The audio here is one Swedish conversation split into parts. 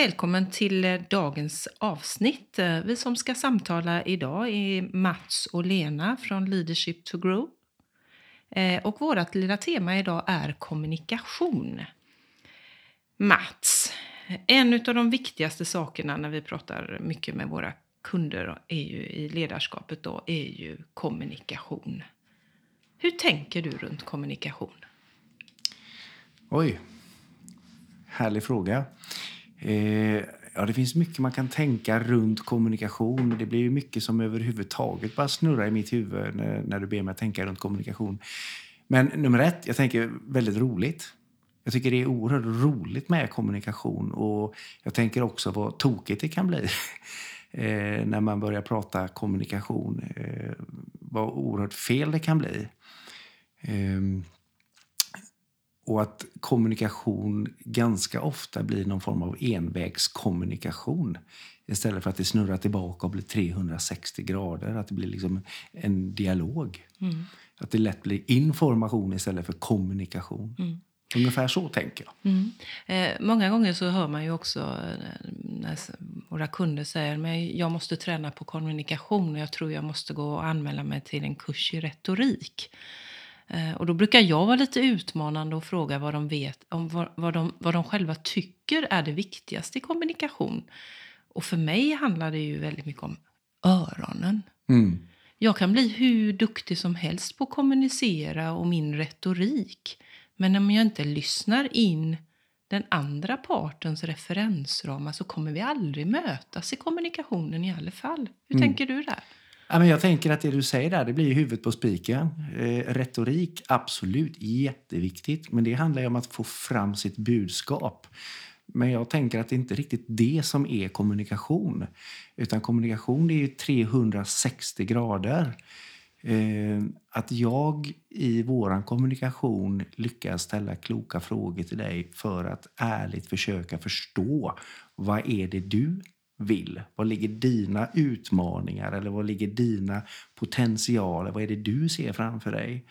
Välkommen till eh, dagens avsnitt. Eh, vi som ska samtala idag är Mats och Lena från Leadership to Grow. Eh, och vårt lilla tema idag är kommunikation. Mats, en av de viktigaste sakerna när vi pratar mycket med våra kunder är ju i ledarskapet då, är ju kommunikation. Hur tänker du runt kommunikation? Oj, härlig fråga. Eh, ja, det finns mycket man kan tänka runt kommunikation. Det blir mycket som överhuvudtaget bara snurrar i mitt huvud när, när du ber mig tänka runt kommunikation. Men nummer ett, jag tänker väldigt roligt. Jag tycker det är oerhört roligt med kommunikation och jag tänker också vad tokigt det kan bli eh, när man börjar prata kommunikation. Eh, vad oerhört fel det kan bli. Ehm, och att kommunikation ganska ofta blir någon form av envägskommunikation istället för att det snurrar tillbaka och blir 360 grader. Att det blir liksom en dialog. Att det lätt blir information istället för kommunikation. Ungefär så tänker jag. Mm. Eh, många gånger så hör man ju också eh, när våra kunder säger men jag måste träna på kommunikation och jag tror jag måste gå och anmäla mig till en kurs i retorik. Eh, och då brukar jag vara lite utmanande och fråga vad de vet om vad, vad, de, vad de själva tycker är det viktigaste i kommunikation. Och för mig handlar det ju väldigt mycket om öronen. Mm. Jag kan bli hur duktig som helst på att kommunicera och min retorik. Men om jag inte lyssnar in den andra partens referensramar så kommer vi aldrig mötas i kommunikationen i alla fall. Hur tänker du där? Ja, men jag tänker att det du säger där, det blir huvudet på spiken. Eh, retorik, absolut, jätteviktigt. Men det handlar ju om att få fram sitt budskap. Men jag tänker att det inte riktigt det som är kommunikation. Utan kommunikation är ju 360 grader. Eh, att jag i vår kommunikation lyckas ställa kloka frågor till dig för att ärligt försöka förstå vad är det du vill? Vad ligger dina utmaningar eller vad ligger dina potentialer? Vad är det du ser framför dig?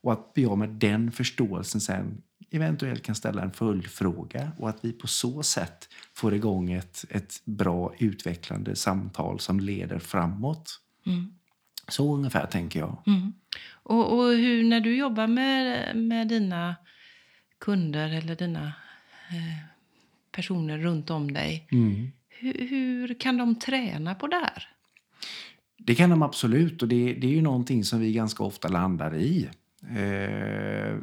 Och att jag med den förståelsen sen eventuellt kan ställa en följdfråga och att vi på så sätt får igång ett, ett bra utvecklande samtal som leder framåt. Så ungefär tänker jag. Mm. Och, och hur, när du jobbar med, med dina kunder eller dina eh, personer runt om dig. Hur, hur kan de träna på det här? Det kan de absolut och det, det är ju någonting som vi ganska ofta landar i. Eh,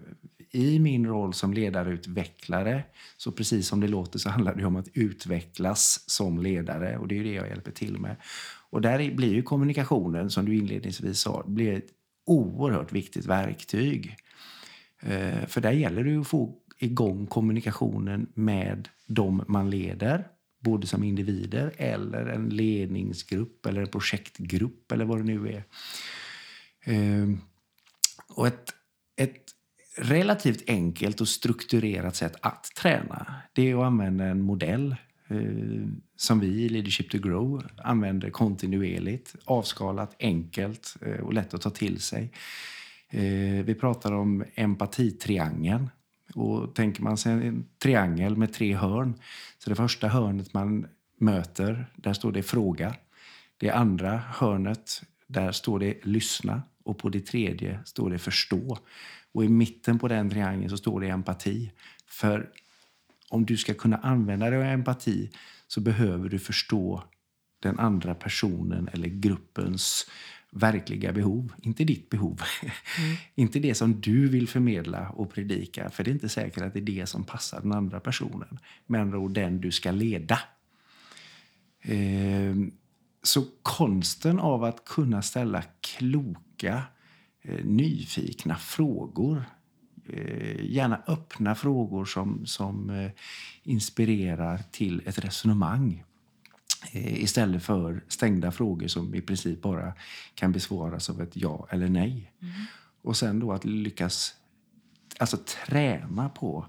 I min roll som ledarutvecklare, så precis som det låter så handlar det om att utvecklas som ledare och det är ju det jag hjälper till med. Och där blir ju kommunikationen, som du inledningsvis sa, blir ett oerhört viktigt verktyg. Eh, För där gäller det att få igång kommunikationen med dem man leder, både som individer eller en ledningsgrupp eller en projektgrupp eller vad det nu är. Ehm, och ett, ett relativt enkelt och strukturerat sätt att träna det är att använda en modell eh, som vi i Leadership to Grow använder kontinuerligt, avskalat, enkelt eh, och lätt att ta till sig. Eh, vi pratar om empatitriangeln. Och tänker man sig en triangel med tre hörn, så det första hörnet man möter, där står det fråga. Det andra hörnet, där står det lyssna. Och på det tredje står det förstå. Och i mitten på den triangeln så står det empati. För om du ska kunna använda dig av empati så behöver du förstå den andra personen eller gruppens verkliga behov. Inte ditt behov. inte det som du vill förmedla och predika. För det är inte säkert att det är det som passar den andra personen. Med andra ord den du ska leda. Eh, så konsten av att kunna ställa kloka, eh, nyfikna frågor eh, gärna öppna frågor som, som eh, inspirerar till ett resonemang. Eh, istället för stängda frågor som i princip bara kan besvaras av ett ja eller nej. Mm. Och sen då att lyckas alltså träna på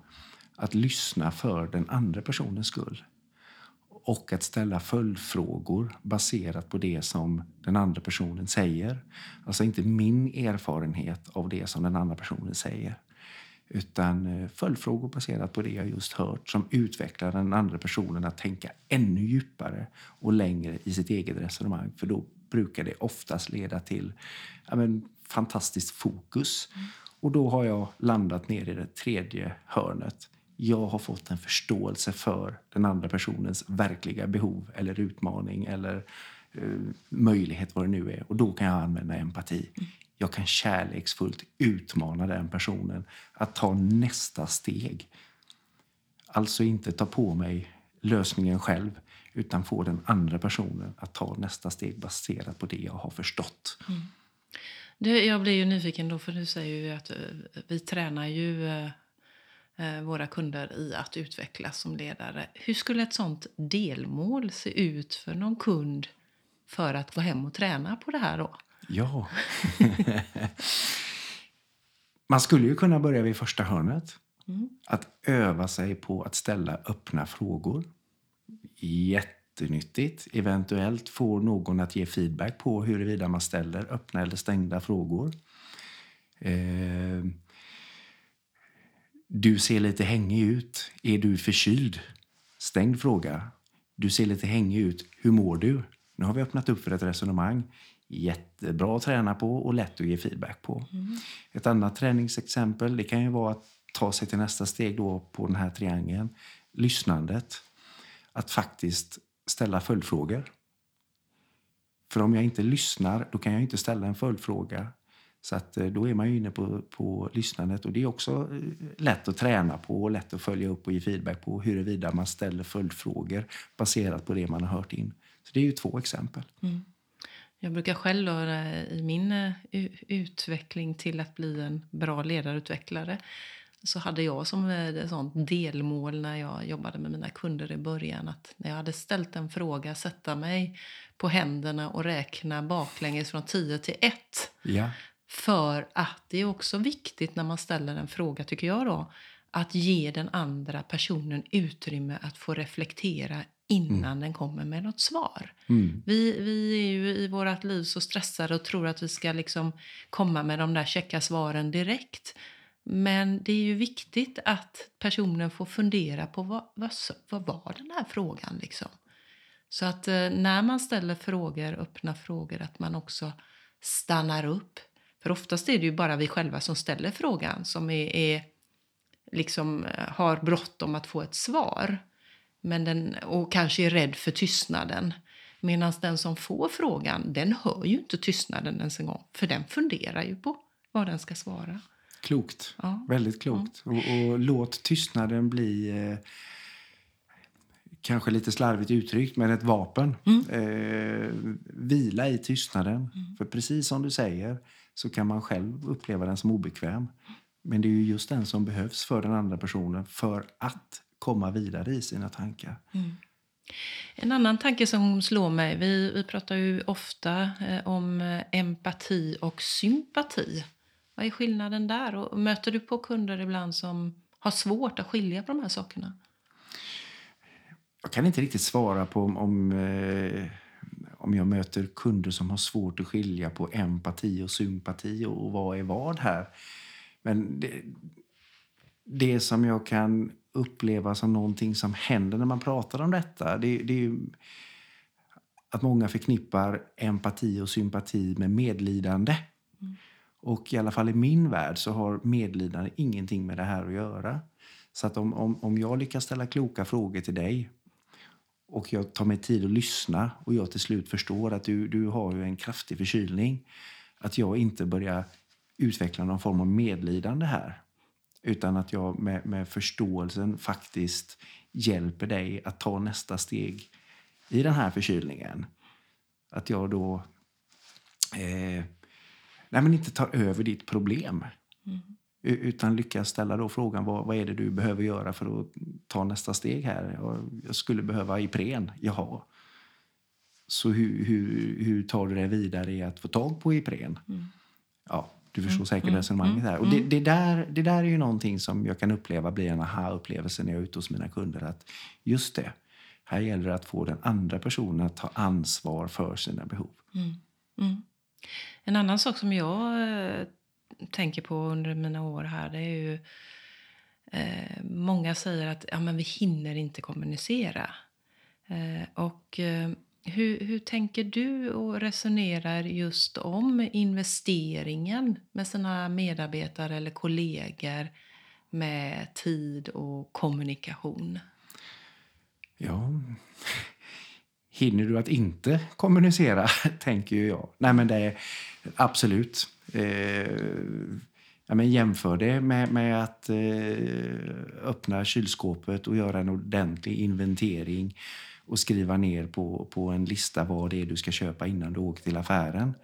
att lyssna för den andra personens skull och att ställa följdfrågor baserat på det som den andra personen säger. Alltså inte min erfarenhet av det som den andra personen säger utan eh, följdfrågor baserat på det jag just hört som utvecklar den andra personen att tänka ännu djupare och längre i sitt eget resonemang. För då brukar det oftast leda till ja, men, fantastiskt fokus. Mm. Och då har jag landat ner i det tredje hörnet. Jag har fått en förståelse för den andra personens verkliga behov eller utmaning eller eh, möjlighet, vad det nu är. Och då kan jag använda empati. Mm jag kan kärleksfullt utmana den personen att ta nästa steg. Alltså inte ta på mig lösningen själv utan få den andra personen att ta nästa steg baserat på det jag har förstått. Mm. Du, jag blir ju nyfiken då, för du säger ju att eh, vi tränar ju eh, eh, våra kunder i att utvecklas som ledare. Hur skulle ett sånt delmål se ut för någon kund för att gå hem och träna på det här då? Ja. Man skulle ju kunna börja vid första hörnet. Mm. Att öva sig på att ställa öppna frågor. Jättenyttigt. Eventuellt få någon att ge feedback på huruvida man ställer öppna eller stängda frågor. Eh, du ser lite hängig ut. Är du förkyld? Stängd fråga. Du ser lite hängig ut. Hur mår du? Nu har vi öppnat upp för ett resonemang jättebra att träna på och lätt att ge feedback på. Mm. Ett annat träningsexempel det kan ju vara att ta sig till nästa steg då på den här triangeln. Lyssnandet. Att faktiskt ställa följdfrågor. För om jag inte lyssnar, då kan jag inte ställa en följdfråga. Så att eh, då är man ju inne på, på lyssnandet. Och det är också eh, lätt att träna på och lätt att följa upp och ge feedback på huruvida man ställer följdfrågor baserat på det man har hört in. Så det är ju två exempel. Mm. Jag brukar själv då, i min eh, utveckling till att bli en bra ledarutvecklare så hade jag som ett sånt delmål när jag jobbade med mina kunder i början att när jag hade ställt en fråga sätta mig på händerna och räkna baklänges från 10 till 1. Ja. För att det är också viktigt när man ställer en fråga, tycker jag då, att ge den andra personen utrymme att få reflektera innan mm. den kommer med något svar. Mm. Vi, vi är ju i vårt liv så stressade och tror att vi ska liksom komma med de där checka svaren direkt. Men det är ju viktigt att personen får fundera på vad, vad, vad var den här frågan. Liksom. Så att eh, när man ställer frågor, öppna frågor, att man också stannar upp. För oftast är det ju bara vi själva som ställer frågan som är, är liksom, eh, har bråttom att få ett svar men den, och kanske är rädd för tystnaden. Medan den som får frågan, den hör ju inte tystnaden ens en gång. För den funderar ju på vad den ska svara. Klokt. Ja. Väldigt klokt. Ja. Och, och, låt tystnaden bli eh, kanske lite slarvigt uttryckt, men ett vapen. Mm. Eh, vila i tystnaden. Mm. För precis som du säger så kan man själv uppleva den som obekväm. Men det är ju just den som behövs för den andra personen för att komma vidare i sina tankar. Mm. En annan tanke som slår mig, vi, vi pratar ju ofta eh, om eh, empati och sympati. Vad är skillnaden där? Och möter du på kunder ibland som har svårt att skilja på de här sakerna? Jag kan inte riktigt svara på om, om, eh, om jag möter kunder som har svårt att skilja på empati och sympati och, och vad är vad här. Men det, det som jag kan uppleva som någonting som händer när man pratar om detta. Det, det är att många förknippar empati och sympati med medlidande. Mm. Och i alla fall i min värld så har medlidande ingenting med det här att göra. Så att om, om, om jag lyckas ställa kloka frågor till dig och jag tar mig tid att lyssna och jag till slut förstår att du, du har ju en kraftig förkylning. Att jag inte börjar utveckla någon form av medlidande här. Utan att jag med, med förståelsen faktiskt hjälper dig att ta nästa steg i den här förkylningen. Att jag då eh, nej men inte tar över ditt problem. Mm. Utan lyckas ställa då frågan vad, vad är det du behöver göra för att ta nästa steg här. Jag, skulle behöva Ipren. Jaha. Så hur, hur, hur tar du det vidare i att få tag på Ipren? Mm. Ja, du förstår säkert mm, resonemanget här. Och det, det, där, det där är ju någonting som jag kan uppleva blir en aha-upplevelse när jag är ute hos mina kunder. Att just det, här gäller det att få den andra personen att ta ansvar för sina behov. Mm. Mm. En annan sak som jag eh, tänker på under mina år här det är ju eh, Många säger att ja, men vi hinner inte kommunicera. Eh, och eh, hur, hur tänker du och resonerar just om investeringen med sina medarbetare eller kollegor med tid och kommunikation? Ja, hinner du att inte kommunicera, tänker ju jag. Nej, men det är absolut. Eh, ja, men jämför det med, med att eh, öppna kylskåpet och göra en ordentlig inventering och skriva ner på, på en lista vad det är du ska köpa innan du åker till affären.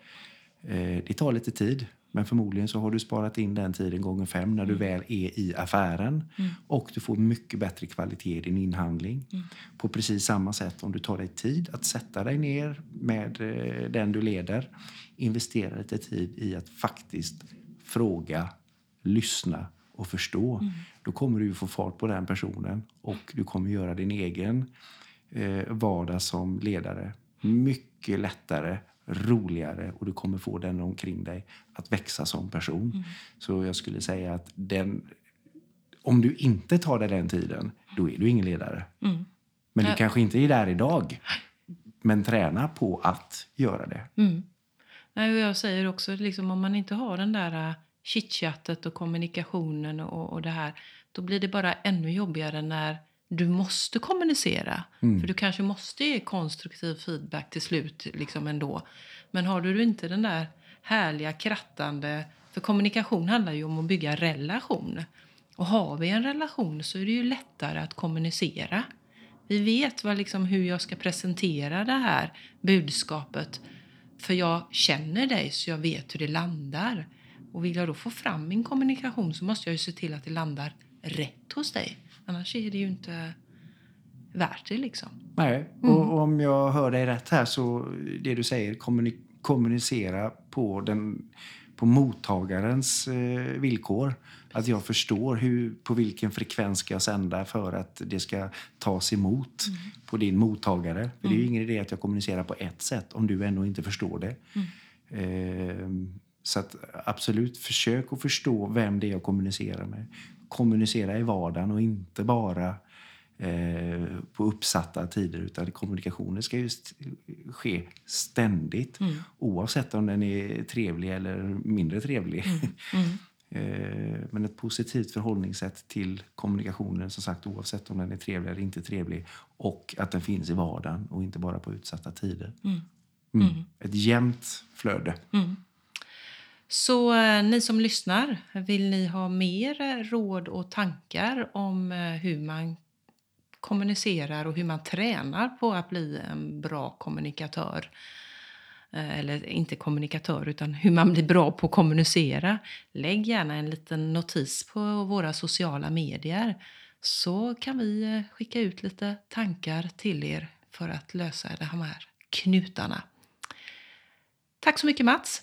Eh, det tar lite tid. Men förmodligen så har du sparat in den tiden gånger fem när du mm. väl är i affären. Mm. Och du får mycket bättre kvalitet i din inhandling. Mm. På precis samma sätt om du tar dig tid att sätta dig ner med eh, den du leder. Investera lite tid i att faktiskt fråga, lyssna och förstå. Mm. Då kommer du få fart på den personen och du kommer göra din egen eh, vardag som ledare mycket lättare roligare och du kommer få den omkring dig att växa som person. Mm. Så jag skulle säga att den, om du inte tar dig den tiden, då är du ingen ledare. Mm. Men du kanske inte är där idag. Men träna på att göra det. Mm. Nej, jag säger också, liksom, om man inte har den där äh, chitchattet och kommunikationen och, och det här, då blir det bara ännu jobbigare när du måste kommunicera. Mm. För du kanske måste ge konstruktiv feedback till slut liksom ändå. Men har du inte den där härliga krattande... För kommunikation handlar ju om att bygga relation. Och har vi en relation så är det ju lättare att kommunicera. Vi vet vad, liksom, hur jag ska presentera det här budskapet. För jag känner dig så jag vet hur det landar. Och vill jag då få fram min kommunikation så måste jag ju se till att det landar rätt hos dig. Annars är det ju inte värt det liksom. Nej, mm. och om jag hör dig rätt här så det du säger, kommunicera på, den, på mottagarens eh, villkor. Att jag förstår hur, på vilken frekvens ska jag sända för att det ska tas emot mm. på din mottagare. För mm. Det är mm. ingen idé att jag kommunicerar på ett sätt om du ändå inte förstår det. Eh, så att absolut, försök att förstå vem det är jag kommunicerar med kommunicera i vardagen och inte bara eh, på uppsatta tider. Utan kommunikationen ska ju ske ständigt mm. oavsett om den är trevlig eller mindre trevlig. Mm. Mm. eh, men ett positivt förhållningssätt till kommunikationen som sagt oavsett om den är trevlig eller inte trevlig och att den finns i vardagen och inte bara på utsatta tider. Mm. Mm. Mm. Ett jämnt flöde. Så eh, ni som lyssnar, vill ni ha mer eh, råd och tankar om eh, hur man kommunicerar och hur man tränar på att bli en bra kommunikatör? Eh, eller inte kommunikatör, utan hur man blir bra på att kommunicera. Lägg gärna en liten notis på våra sociala medier så kan vi eh, skicka ut lite tankar till er för att lösa de här knutarna. Tack så mycket Mats!